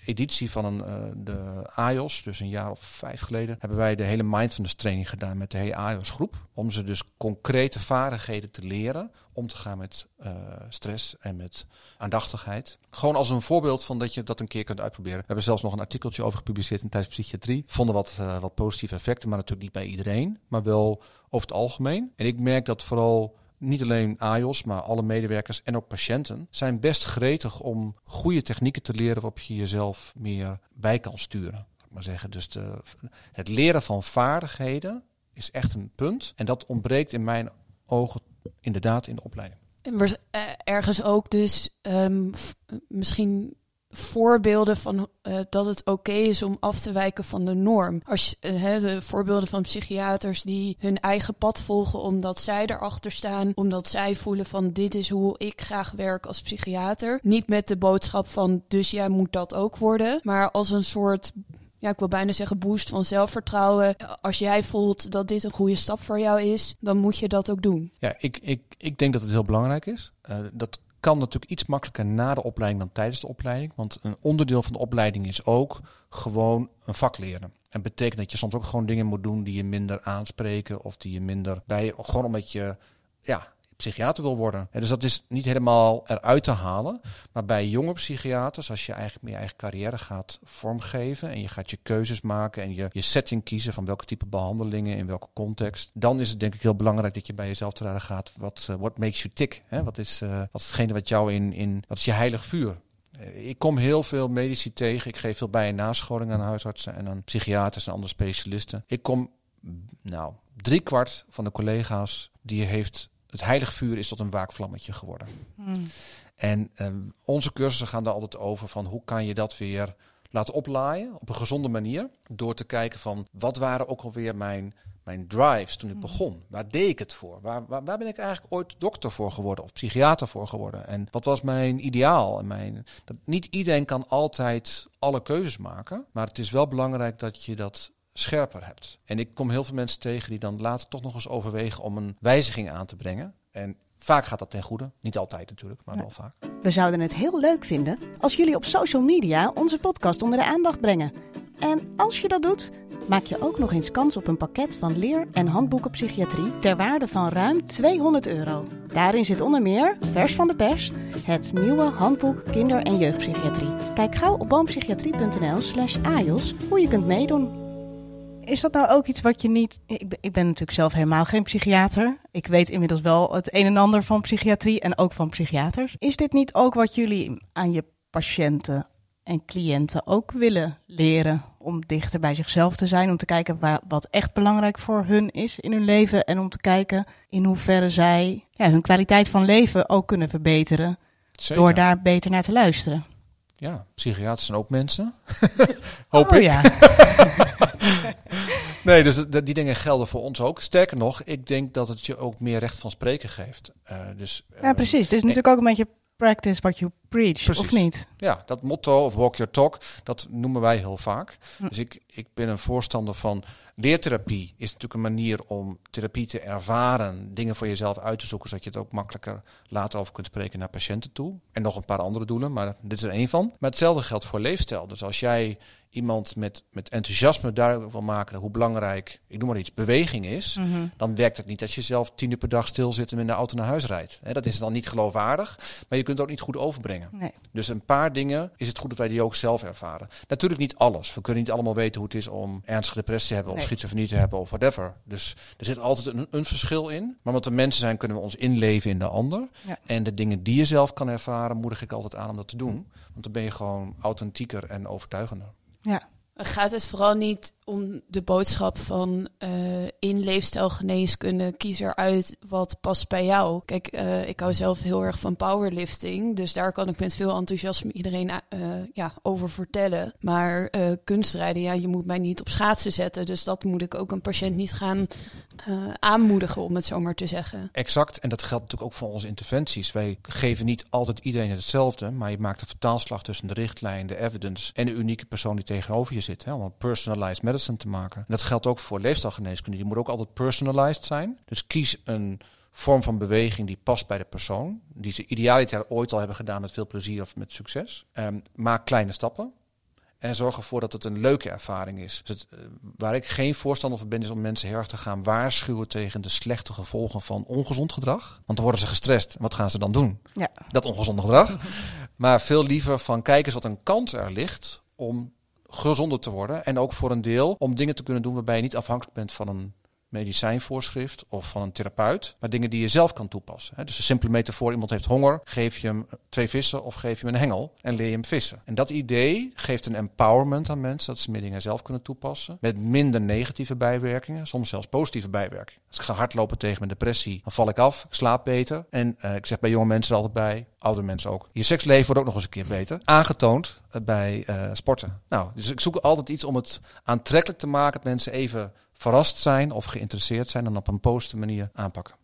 editie van een, uh, de AIOS, dus een jaar of vijf geleden, hebben wij de hele mindfulness training gedaan met de hele AIOS groep. Om ze dus concrete vaardigheden te leren om te gaan met uh, stress en met aandachtigheid. Gewoon als een voorbeeld van dat je dat een keer kunt uitproberen. We hebben zelfs nog een artikeltje over gepubliceerd in Tijdens Psychiatrie. Vonden wat, uh, wat positieve effecten, maar natuurlijk niet bij iedereen, maar wel over het algemeen. En ik merk dat vooral niet alleen AIOS, maar alle medewerkers en ook patiënten zijn best gretig om goede technieken te leren waarop je jezelf meer bij kan sturen. Maar zeggen. Dus de, het leren van vaardigheden is echt een punt. En dat ontbreekt in mijn ogen inderdaad in de opleiding. En eh, ergens ook dus um, misschien voorbeelden van uh, dat het oké is om af te wijken van de norm. Als uh, de voorbeelden van psychiaters die hun eigen pad volgen omdat zij erachter staan, omdat zij voelen van dit is hoe ik graag werk als psychiater. Niet met de boodschap van dus jij moet dat ook worden, maar als een soort ja, ik wil bijna zeggen boost van zelfvertrouwen. Als jij voelt dat dit een goede stap voor jou is, dan moet je dat ook doen. Ja, ik, ik, ik denk dat het heel belangrijk is. Uh, dat kan natuurlijk iets makkelijker na de opleiding dan tijdens de opleiding. Want een onderdeel van de opleiding is ook gewoon een vak leren. En betekent dat je soms ook gewoon dingen moet doen die je minder aanspreken of die je minder bij, gewoon omdat je ja, psychiater wil worden. dus dat is niet helemaal eruit te halen. Maar bij jonge psychiaters, als je eigenlijk meer je eigen carrière gaat vormgeven en je gaat je keuzes maken en je, je setting kiezen van welke type behandelingen in welke context, dan is het denk ik heel belangrijk dat je bij jezelf te raden gaat. Wat uh, what makes you tick? Hè? Wat, is, uh, wat is hetgene wat jou in, in wat is je heilig vuur? Eh, ik kom heel veel medici tegen. Ik geef veel bij- en nascholing aan huisartsen en aan psychiaters en andere specialisten. Ik kom, nou, driekwart van de collega's die heeft het heilig vuur is tot een waakvlammetje geworden. Hmm. En ehm, onze cursussen gaan daar altijd over van hoe kan je dat weer laten oplaaien op een gezonde manier. Door te kijken van wat waren ook alweer mijn, mijn drives toen ik hmm. begon. Waar deed ik het voor? Waar, waar, waar, ben ik eigenlijk ooit dokter voor geworden of psychiater voor geworden? En wat was mijn ideaal? En mijn, dat, niet iedereen kan altijd alle keuzes maken. Maar het is wel belangrijk dat je dat scherper hebt. En ik kom heel veel mensen tegen die dan later toch nog eens overwegen om een wijziging aan te brengen. En vaak gaat dat ten goede. Niet altijd natuurlijk, maar wel vaak. We zouden het heel leuk vinden als jullie op social media onze podcast onder de aandacht brengen. En als je dat doet, maak je ook nog eens kans op een pakket van leer- en handboeken psychiatrie ter waarde van ruim 200 euro. Daarin zit onder meer, vers van de pers, het nieuwe handboek kinder- en jeugdpsychiatrie. Kijk gauw op boompsychiatrie.nl slash AJOS hoe je kunt meedoen. Is dat nou ook iets wat je niet. Ik ben, ik ben natuurlijk zelf helemaal geen psychiater. Ik weet inmiddels wel het een en ander van psychiatrie en ook van psychiaters. Is dit niet ook wat jullie aan je patiënten en cliënten ook willen leren? Om dichter bij zichzelf te zijn, om te kijken waar, wat echt belangrijk voor hun is in hun leven. En om te kijken in hoeverre zij ja, hun kwaliteit van leven ook kunnen verbeteren. Zeker. Door daar beter naar te luisteren. Ja, psychiaters zijn ook mensen. [LAUGHS] Hoop oh ik. ja. [LAUGHS] Nee, dus die dingen gelden voor ons ook. Sterker nog, ik denk dat het je ook meer recht van spreken geeft. Eh, dus, ja, eh, precies. Het is natuurlijk ook een beetje practice what you preach, of niet? Ja, dat motto of walk your talk, dat noemen wij heel vaak. Hm. Dus ik, ik ben een voorstander van leertherapie. Is natuurlijk een manier om therapie te ervaren, dingen voor jezelf uit te zoeken, zodat je het ook makkelijker later over kunt spreken naar patiënten toe. En nog een paar andere doelen, maar dit is er één van. Maar hetzelfde geldt voor leefstijl. Dus als jij iemand met, met enthousiasme duidelijk wil maken hoe belangrijk, ik noem maar iets, beweging is, Mhm. dan werkt het niet dat je zelf tien uur per dag stil zit en in de auto naar huis rijdt. Hè, dat is dan niet geloofwaardig, maar je kunt het ook niet goed overbrengen. Nee. Dus een paar dingen is het goed dat wij die ook zelf ervaren. Natuurlijk niet alles. We kunnen niet allemaal weten hoe het is om ernstige depressie te hebben, of schizofrenie te hebben, of whatever. Dus er zit altijd een, een verschil in. Maar omdat we mensen zijn, kunnen we ons inleven in de ander. Ja. En de dingen die je zelf kan ervaren, moedig ik altijd aan om dat te doen. Want dan ben je gewoon authentieker en overtuigender. Ja. Gaat het vooral niet om de boodschap van eh, in leefstijlgeneeskunde kies eruit wat past bij jou? Kijk, eh, ik hou zelf heel erg van powerlifting, dus daar kan ik met veel enthousiasme iedereen eh, ja, over vertellen. Maar kunstrijden, ja, je moet mij niet op schaatsen zetten, dus dat moet ik ook een patiënt niet gaan eh, aanmoedigen, om het zo maar te zeggen. Exact, en dat geldt natuurlijk ook voor onze interventies. Wij geven niet altijd iedereen hetzelfde, maar je maakt een vertaalslag tussen de richtlijn, de evidence en de unieke persoon die tegenover je zit. Hè, om een personalized medicine te maken. En dat geldt ook voor leefstijlgeneeskunde. Die moet ook altijd personalized zijn. Dus kies een vorm van beweging die past bij de persoon. Die ze idealiter ooit al hebben gedaan met veel plezier of met succes. Ehm, maak kleine stappen. En zorg ervoor dat het een leuke ervaring is. Dus het, eh, waar ik geen voorstander van ben, is om mensen heel erg te gaan waarschuwen tegen de slechte gevolgen van ongezond gedrag. Want dan worden ze gestrest. Wat gaan ze dan doen? Ja. Dat ongezonde gedrag. maar veel liever van kijk eens wat een kans er ligt om gezonder te worden. En ook voor een deel om dingen te kunnen doen waarbij je niet afhankelijk bent van een medicijnvoorschrift of van een therapeut, maar dingen die je zelf kan toepassen. Dus een simpele metafoor, iemand heeft honger, geef je hem twee vissen of geef je hem een hengel en leer je hem vissen. En dat idee geeft een empowerment aan mensen, dat ze meer dingen zelf kunnen toepassen, met minder negatieve bijwerkingen, soms zelfs positieve bijwerkingen. Als ik ga hardlopen tegen mijn depressie, dan val ik af, ik slaap beter. En eh, ik zeg bij jonge mensen altijd bij, oudere mensen ook, je seksleven wordt ook nog eens een keer beter. Aangetoond eh, bij eh, sporten. Nou, dus ik zoek altijd iets om het aantrekkelijk te maken, dat mensen even verrast zijn of geïnteresseerd zijn en op een positieve manier aanpakken.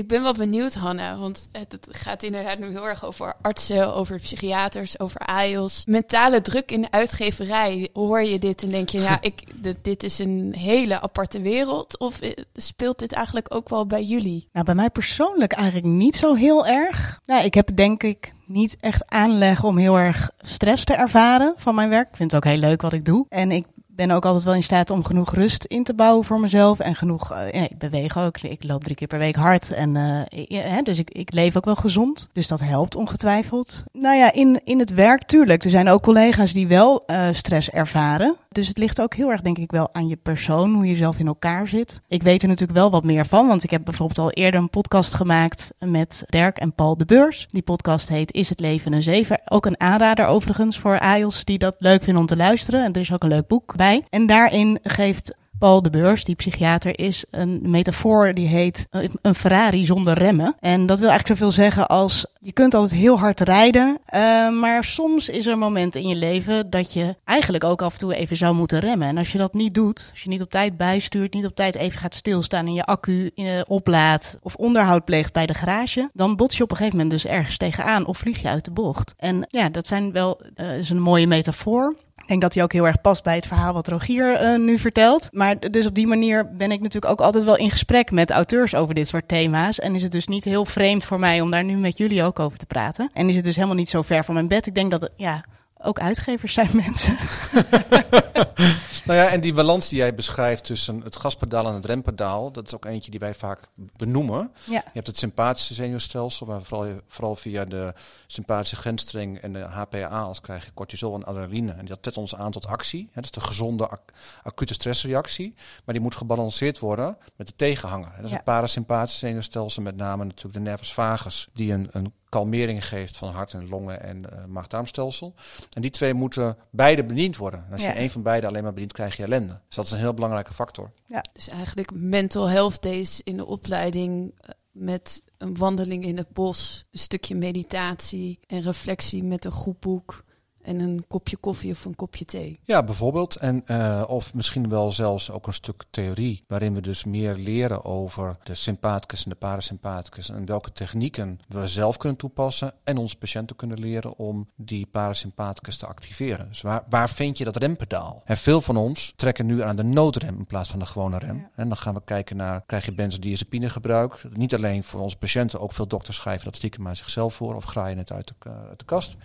Ik ben wel benieuwd, Hanna, want het, gaat inderdaad nu heel erg over artsen, over psychiaters, over AIOS. Mentale druk in de uitgeverij. Hoor je dit en denk je, ja, [LAUGHS] ik, dit, dit is een hele aparte wereld? Of eh, speelt dit eigenlijk ook wel bij jullie? Nou, bij mij persoonlijk eigenlijk niet zo heel erg. Nou, ik heb denk ik niet echt aanleg om heel erg stress te ervaren van mijn werk. Ik vind het ook heel leuk wat ik doe. En ik ben ook altijd wel in staat om genoeg rust in te bouwen voor mezelf. En genoeg, eh, ik beweeg ook. Ik loop drie keer per week hard. En, eh, dus ik, ik leef ook wel gezond. Dus dat helpt ongetwijfeld. Nou ja, in, in het werk tuurlijk. Er zijn ook collega's die wel eh, stress ervaren. Dus het ligt ook heel erg denk ik wel aan je persoon, hoe je zelf in elkaar zit. Ik weet er natuurlijk wel wat meer van, want ik heb bijvoorbeeld al eerder een podcast gemaakt met Dirk en Paul de Beurs. Die podcast heet Is het leven een zeven? Ook een aanrader overigens voor AIOS die dat leuk vinden om te luisteren. En er is ook een leuk boek bij. En daarin geeft Paul de Beurs, die psychiater is, een metafoor die heet eh, een Ferrari zonder remmen. En dat wil eigenlijk zoveel zeggen als je kunt altijd heel hard rijden, eh, maar soms is er een moment in je leven dat je eigenlijk ook af en toe even zou moeten remmen. En als je dat niet doet, als je niet op tijd bijstuurt, niet op tijd even gaat stilstaan in je accu in, of onderhoud pleegt bij de garage, dan bots je op een gegeven moment dus ergens tegenaan of vlieg je uit de bocht. En ja, dat zijn wel, eh, is een mooie metafoor. Denk dat hij ook heel erg past bij het verhaal wat Rogier eh, nu vertelt. Maar dus op die manier ben ik natuurlijk ook altijd wel in gesprek met auteurs over dit soort thema's. En is het dus niet heel vreemd voor mij om daar nu met jullie ook over te praten. En is het dus helemaal niet zo ver van mijn bed. Ik denk dat ja, ook uitgevers zijn [LAUGHS] mensen. [LAUGHS] Nou ja, en die balans die jij beschrijft tussen het gaspedaal en het rempedaal, dat is ook eentje die wij vaak benoemen. Ja. Je hebt het sympathische zenuwstelsel, waar vooral, vooral via de sympathische grensstreng en de HPA's krijg je cortisol en adrenaline. En dat zet ons aan tot actie. Dat is de gezonde ac- acute stressreactie. Maar die moet gebalanceerd worden met de tegenhanger. Dat is Ja. het parasympathische zenuwstelsel, met name natuurlijk de nervus vagus, die een, een kalmering geeft van hart en longen en eh maag-darmstelsel. En die twee moeten beide bediend worden. En als Ja. je één van beide alleen maar bedient, krijg je ellende. Dus dat is een heel belangrijke factor. Dus eigenlijk mental health days in de opleiding eh, met een wandeling in het bos, een stukje meditatie en reflectie met een goed boek en een kopje koffie of een kopje thee. Ja, bijvoorbeeld. En, eh, of misschien wel zelfs ook een stuk theorie, waarin we dus meer leren over de sympathicus en de parasympathicus en welke technieken we zelf kunnen toepassen en onze patiënten kunnen leren om die parasympathicus te activeren. Dus waar, waar vind je dat rempedaal? En veel van ons trekken nu aan de noodrem in plaats van de gewone rem. Ja. En dan gaan we kijken naar, krijg je benzodiazepine gebruik? Niet alleen voor onze patiënten, ook veel dokters schrijven dat stiekem aan zichzelf voor of graaien het uit de, uit de kast.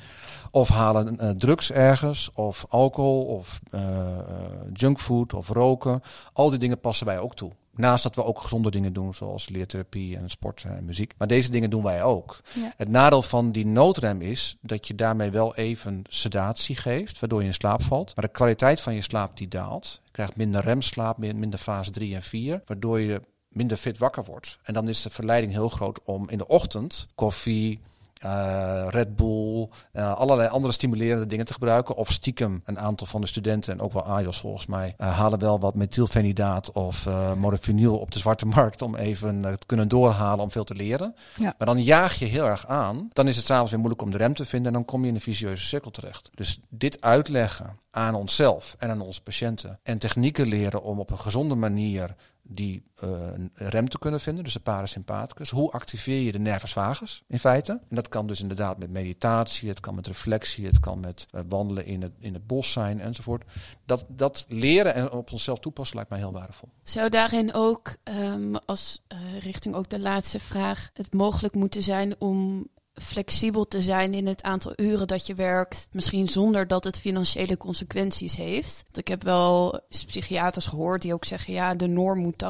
Of halen eh, drugs ergens, of alcohol, of eh, eh, junkfood, of roken. Al die dingen passen wij ook toe. Naast dat we ook gezonde dingen doen, zoals leertherapie en sporten en muziek. Maar deze dingen doen wij ook. Ja. Het nadeel van die noodrem is dat je daarmee wel even sedatie geeft, waardoor je in slaap valt. Maar de kwaliteit van je slaap die daalt. Je krijgt minder remslaap, min- minder fase 3 en 4, waardoor je minder fit wakker wordt. En dan is de verleiding heel groot om in de ochtend koffie, eh, Red Bull, eh, allerlei andere stimulerende dingen te gebruiken. Of stiekem een aantal van de studenten, en ook wel AJOS volgens mij, eh, halen wel wat methylfenidaat of modafinil op de zwarte markt om even te kunnen doorhalen om veel te leren. Ja. Maar dan jaag je heel erg aan. Dan is het s'avonds weer moeilijk om de rem te vinden en dan kom je in een vicieuze cirkel terecht. Dus dit uitleggen aan onszelf en aan onze patiënten en technieken leren om op een gezonde manier die eh, rem te kunnen vinden, dus de parasympathicus. Hoe activeer je de nervus vagus in feite? En dat kan dus inderdaad met meditatie, het kan met reflectie, het kan met eh, wandelen in het, in het bos zijn enzovoort. Dat, dat leren en op onszelf toepassen lijkt mij heel waardevol. Zou daarin ook, ehm, als eh, richting ook de laatste vraag, het mogelijk moeten zijn om flexibel te zijn in het aantal uren dat je werkt, misschien zonder dat het financiële consequenties heeft. Want ik heb wel psychiaters gehoord die ook zeggen, ja, de norm moet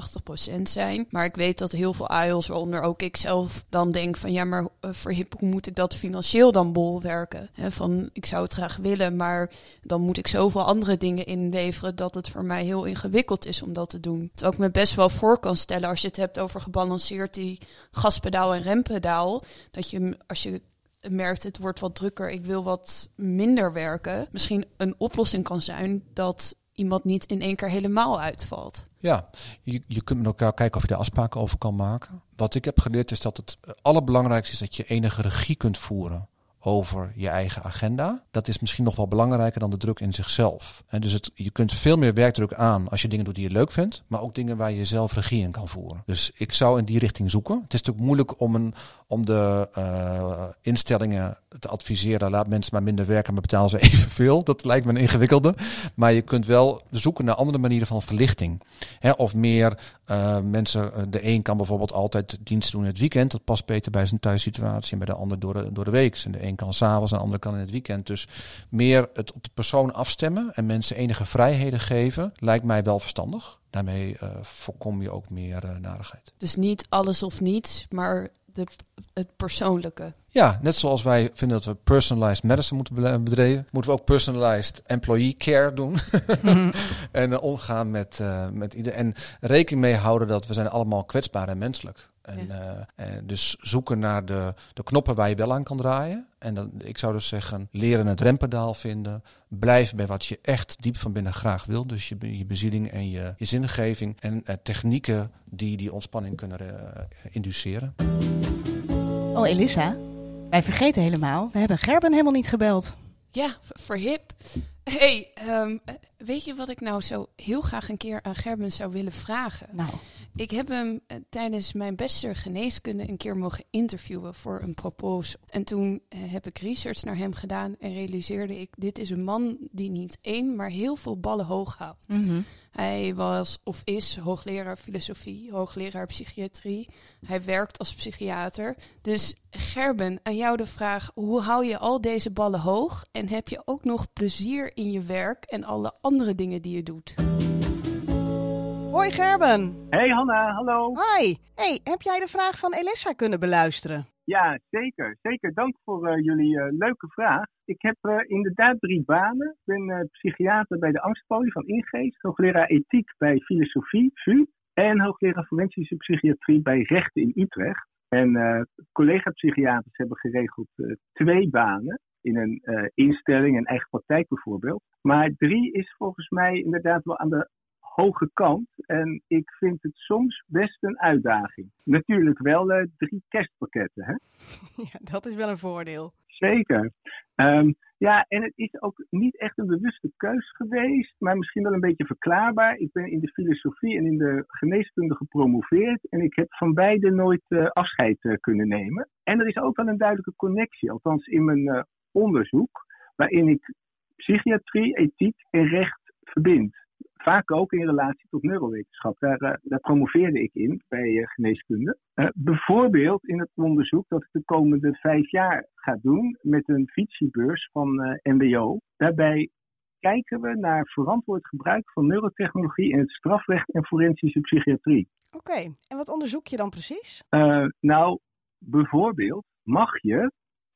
80% zijn. Maar ik weet dat heel veel AIOS, waaronder ook ik zelf, dan denk van, ja, maar eh, voor hip, hoe moet ik dat financieel dan bolwerken? Hè, van, ik zou het graag willen, maar dan moet ik zoveel andere dingen inleveren dat het voor mij heel ingewikkeld is om dat te doen. Terwijl ik me best wel voor kan stellen als je het hebt over gebalanceerd die gaspedaal en rempedaal, dat je als je merkt het wordt wat drukker, ik wil wat minder werken, misschien een oplossing kan zijn dat iemand niet in één keer helemaal uitvalt. Ja, je, je kunt met elkaar kijken of je daar afspraken over kan maken. Wat ik heb geleerd is dat het allerbelangrijkste is dat je enige regie kunt voeren over je eigen agenda. Dat is misschien nog wel belangrijker dan de druk in zichzelf. En dus het, je kunt veel meer werkdruk aan als je dingen doet die je leuk vindt, maar ook dingen waar je zelf regie in kan voeren. Dus ik zou in die richting zoeken. Het is natuurlijk moeilijk om, een, om de uh, instellingen te adviseren. Laat mensen maar minder werken, maar betalen ze [LAUGHS] evenveel. Dat lijkt me een ingewikkelde. Maar je kunt wel zoeken naar andere manieren van verlichting. Hè, of meer uh, mensen, de een kan bijvoorbeeld altijd dienst doen in het weekend. Dat past beter bij zijn thuissituatie en bij de ander door de, door de week. En de een kan s'avonds en de ander kan in het weekend. Dus meer het op de persoon afstemmen en mensen enige vrijheden geven, lijkt mij wel verstandig. Daarmee uh, voorkom je ook meer uh, narigheid. Dus niet alles of niets, maar de, het persoonlijke. Ja, net zoals wij vinden dat we personalized medicine moeten bedrijven, moeten we ook personalized employee care doen. [LAUGHS] [LAUGHS] En uh, omgaan met, uh, met iedereen. En rekening mee houden dat we zijn allemaal kwetsbaar en menselijk. En, ja. uh, en dus zoeken naar de, de knoppen waar je wel aan kan draaien. En dan, ik zou dus zeggen, leren het rempedaal vinden. Blijf bij wat je echt diep van binnen graag wil. Dus je, je bezieling en je, je zingeving. En uh, technieken die die ontspanning kunnen uh, induceren. Oh, Elissa, wij vergeten helemaal. We hebben Gerben helemaal niet gebeld. Ja, voor hip. Hey, um, weet je wat ik nou zo heel graag een keer aan Gerben zou willen vragen? Nou. Ik heb hem uh, tijdens mijn beste geneeskunde een keer mogen interviewen voor een proposal. En toen uh, heb ik research naar hem gedaan en realiseerde ik... dit is een man die niet één, maar heel veel ballen hoog houdt. Mm -hmm. Hij was of is hoogleraar filosofie, hoogleraar psychiatrie. Hij werkt als psychiater. Dus Gerben, aan jou de vraag: hoe hou je al deze ballen hoog? En heb je ook nog plezier in je werk en alle andere dingen die je doet. Hoi Gerben. Hey Hanna, hallo. Hi. Hey, heb jij de vraag van Elissa kunnen beluisteren? Ja, zeker. Zeker. Dank voor uh, jullie uh, leuke vraag. Ik heb uh, inderdaad drie banen. Ik ben psychiater bij de angstpolie van Ingeest, hoogleraar ethiek bij filosofie, VU, en hoogleraar forensische psychiatrie bij rechten in Utrecht. En collega-psychiaters hebben geregeld twee banen in een instelling, een eigen praktijk bijvoorbeeld. Maar drie is volgens mij inderdaad wel aan de hoge kant. En ik vind het soms best een uitdaging. Natuurlijk wel uh, drie kerstpakketten. Hè? [LAUGHS] Ja, dat is wel een voordeel. Zeker. Um, ja, en het is ook niet echt een bewuste keus geweest, maar misschien wel een beetje verklaarbaar. Ik ben in de filosofie en in de geneeskunde gepromoveerd en ik heb van beide nooit uh, afscheid uh, kunnen nemen. En er is ook wel een duidelijke connectie, althans in mijn onderzoek, waarin ik psychiatrie, ethiek en recht verbind vaak ook in relatie tot neurowetenschap. Daar, uh, daar promoveerde ik in bij uh, geneeskunde. Uh, bijvoorbeeld in het onderzoek dat ik de komende vijf jaar ga doen met een visiebeurs van MBO. Daarbij kijken we naar verantwoord gebruik van neurotechnologie in het strafrecht en forensische psychiatrie. Oké, en wat onderzoek je dan precies? nou, bijvoorbeeld mag je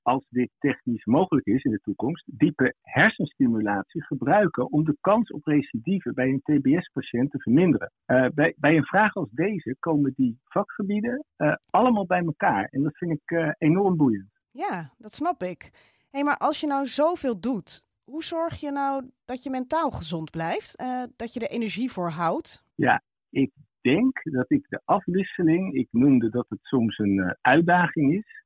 als dit technisch mogelijk is in de toekomst, diepe hersenstimulatie gebruiken om de kans op recidive bij een TBS-patiënt te verminderen. Uh, bij, bij, een vraag als deze komen die vakgebieden uh, allemaal bij elkaar en dat vind ik uh, enorm boeiend. Ja, dat snap ik. Hey, maar als je nou zoveel doet, hoe zorg je nou dat je mentaal gezond blijft, dat je er energie voor houdt? Ja, ik denk dat ik de afwisseling, ik noemde dat het soms een uitdaging is,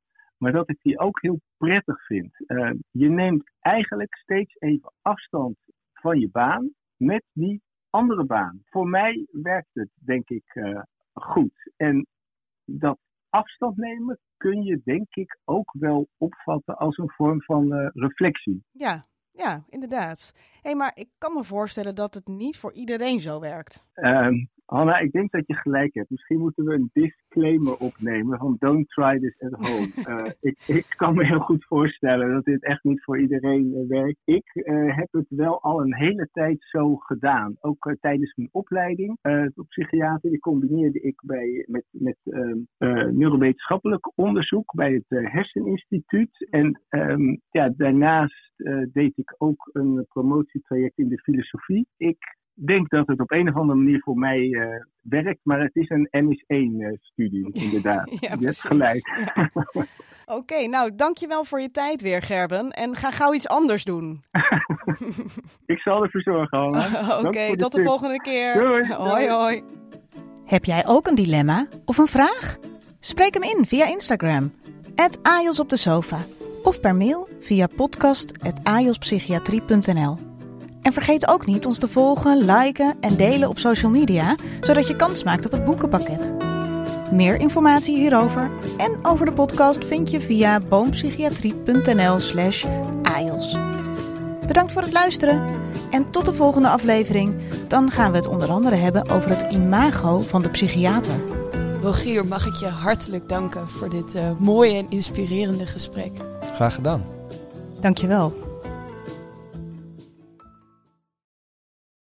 maar dat ik die ook heel prettig vind. Uh, je neemt eigenlijk steeds even afstand van je baan met die andere baan. Voor mij werkt het, denk ik, uh, goed. En dat afstand nemen kun je, denk ik, ook wel opvatten als een vorm van uh, reflectie. Ja, ja, inderdaad. Hey, maar ik kan me voorstellen dat het niet voor iedereen zo werkt. Um, Hanna, ik denk dat je gelijk hebt. Misschien moeten we een disclaimer opnemen van don't try this at home. Uh, [LAUGHS] ik, ik, kan me heel goed voorstellen dat dit echt niet voor iedereen uh, werkt. Ik uh, heb het wel al een hele tijd zo gedaan. Ook tijdens mijn opleiding tot psychiater. Die combineerde ik bij, met, met ehm, neurowetenschappelijk onderzoek bij het Herseninstituut. En um, ja, daarnaast deed ik ook een promotietraject in de filosofie. Ik denk dat het op een of andere manier voor mij uh, werkt, maar het is een MS1-studie, uh, [LAUGHS] inderdaad. ja, Je hebt gelijk. Ja. [LAUGHS] Oké, okay, nou dankjewel voor je tijd weer, Gerben. En ga gauw iets anders doen. [LAUGHS] Ik zal ervoor zorgen, Oké, okay, tot de, de volgende keer. Doei. Hoi, hoi. Heb jij ook een dilemma of een vraag? Spreek hem in via Instagram, @ajos op de sofa, of per mail via podcast@ajospsychiatrie.nl. En vergeet ook niet ons te volgen, liken en delen op social media, zodat je kans maakt op het boekenpakket. Meer informatie hierover en over de podcast vind je via boompsychiatrie.nl/slash AIOS. Bedankt voor het luisteren en tot de volgende aflevering. Dan gaan we het onder andere hebben over het imago van de psychiater. Rogier, mag ik je hartelijk danken voor dit uh, mooie en inspirerende gesprek. Graag gedaan. Dankjewel.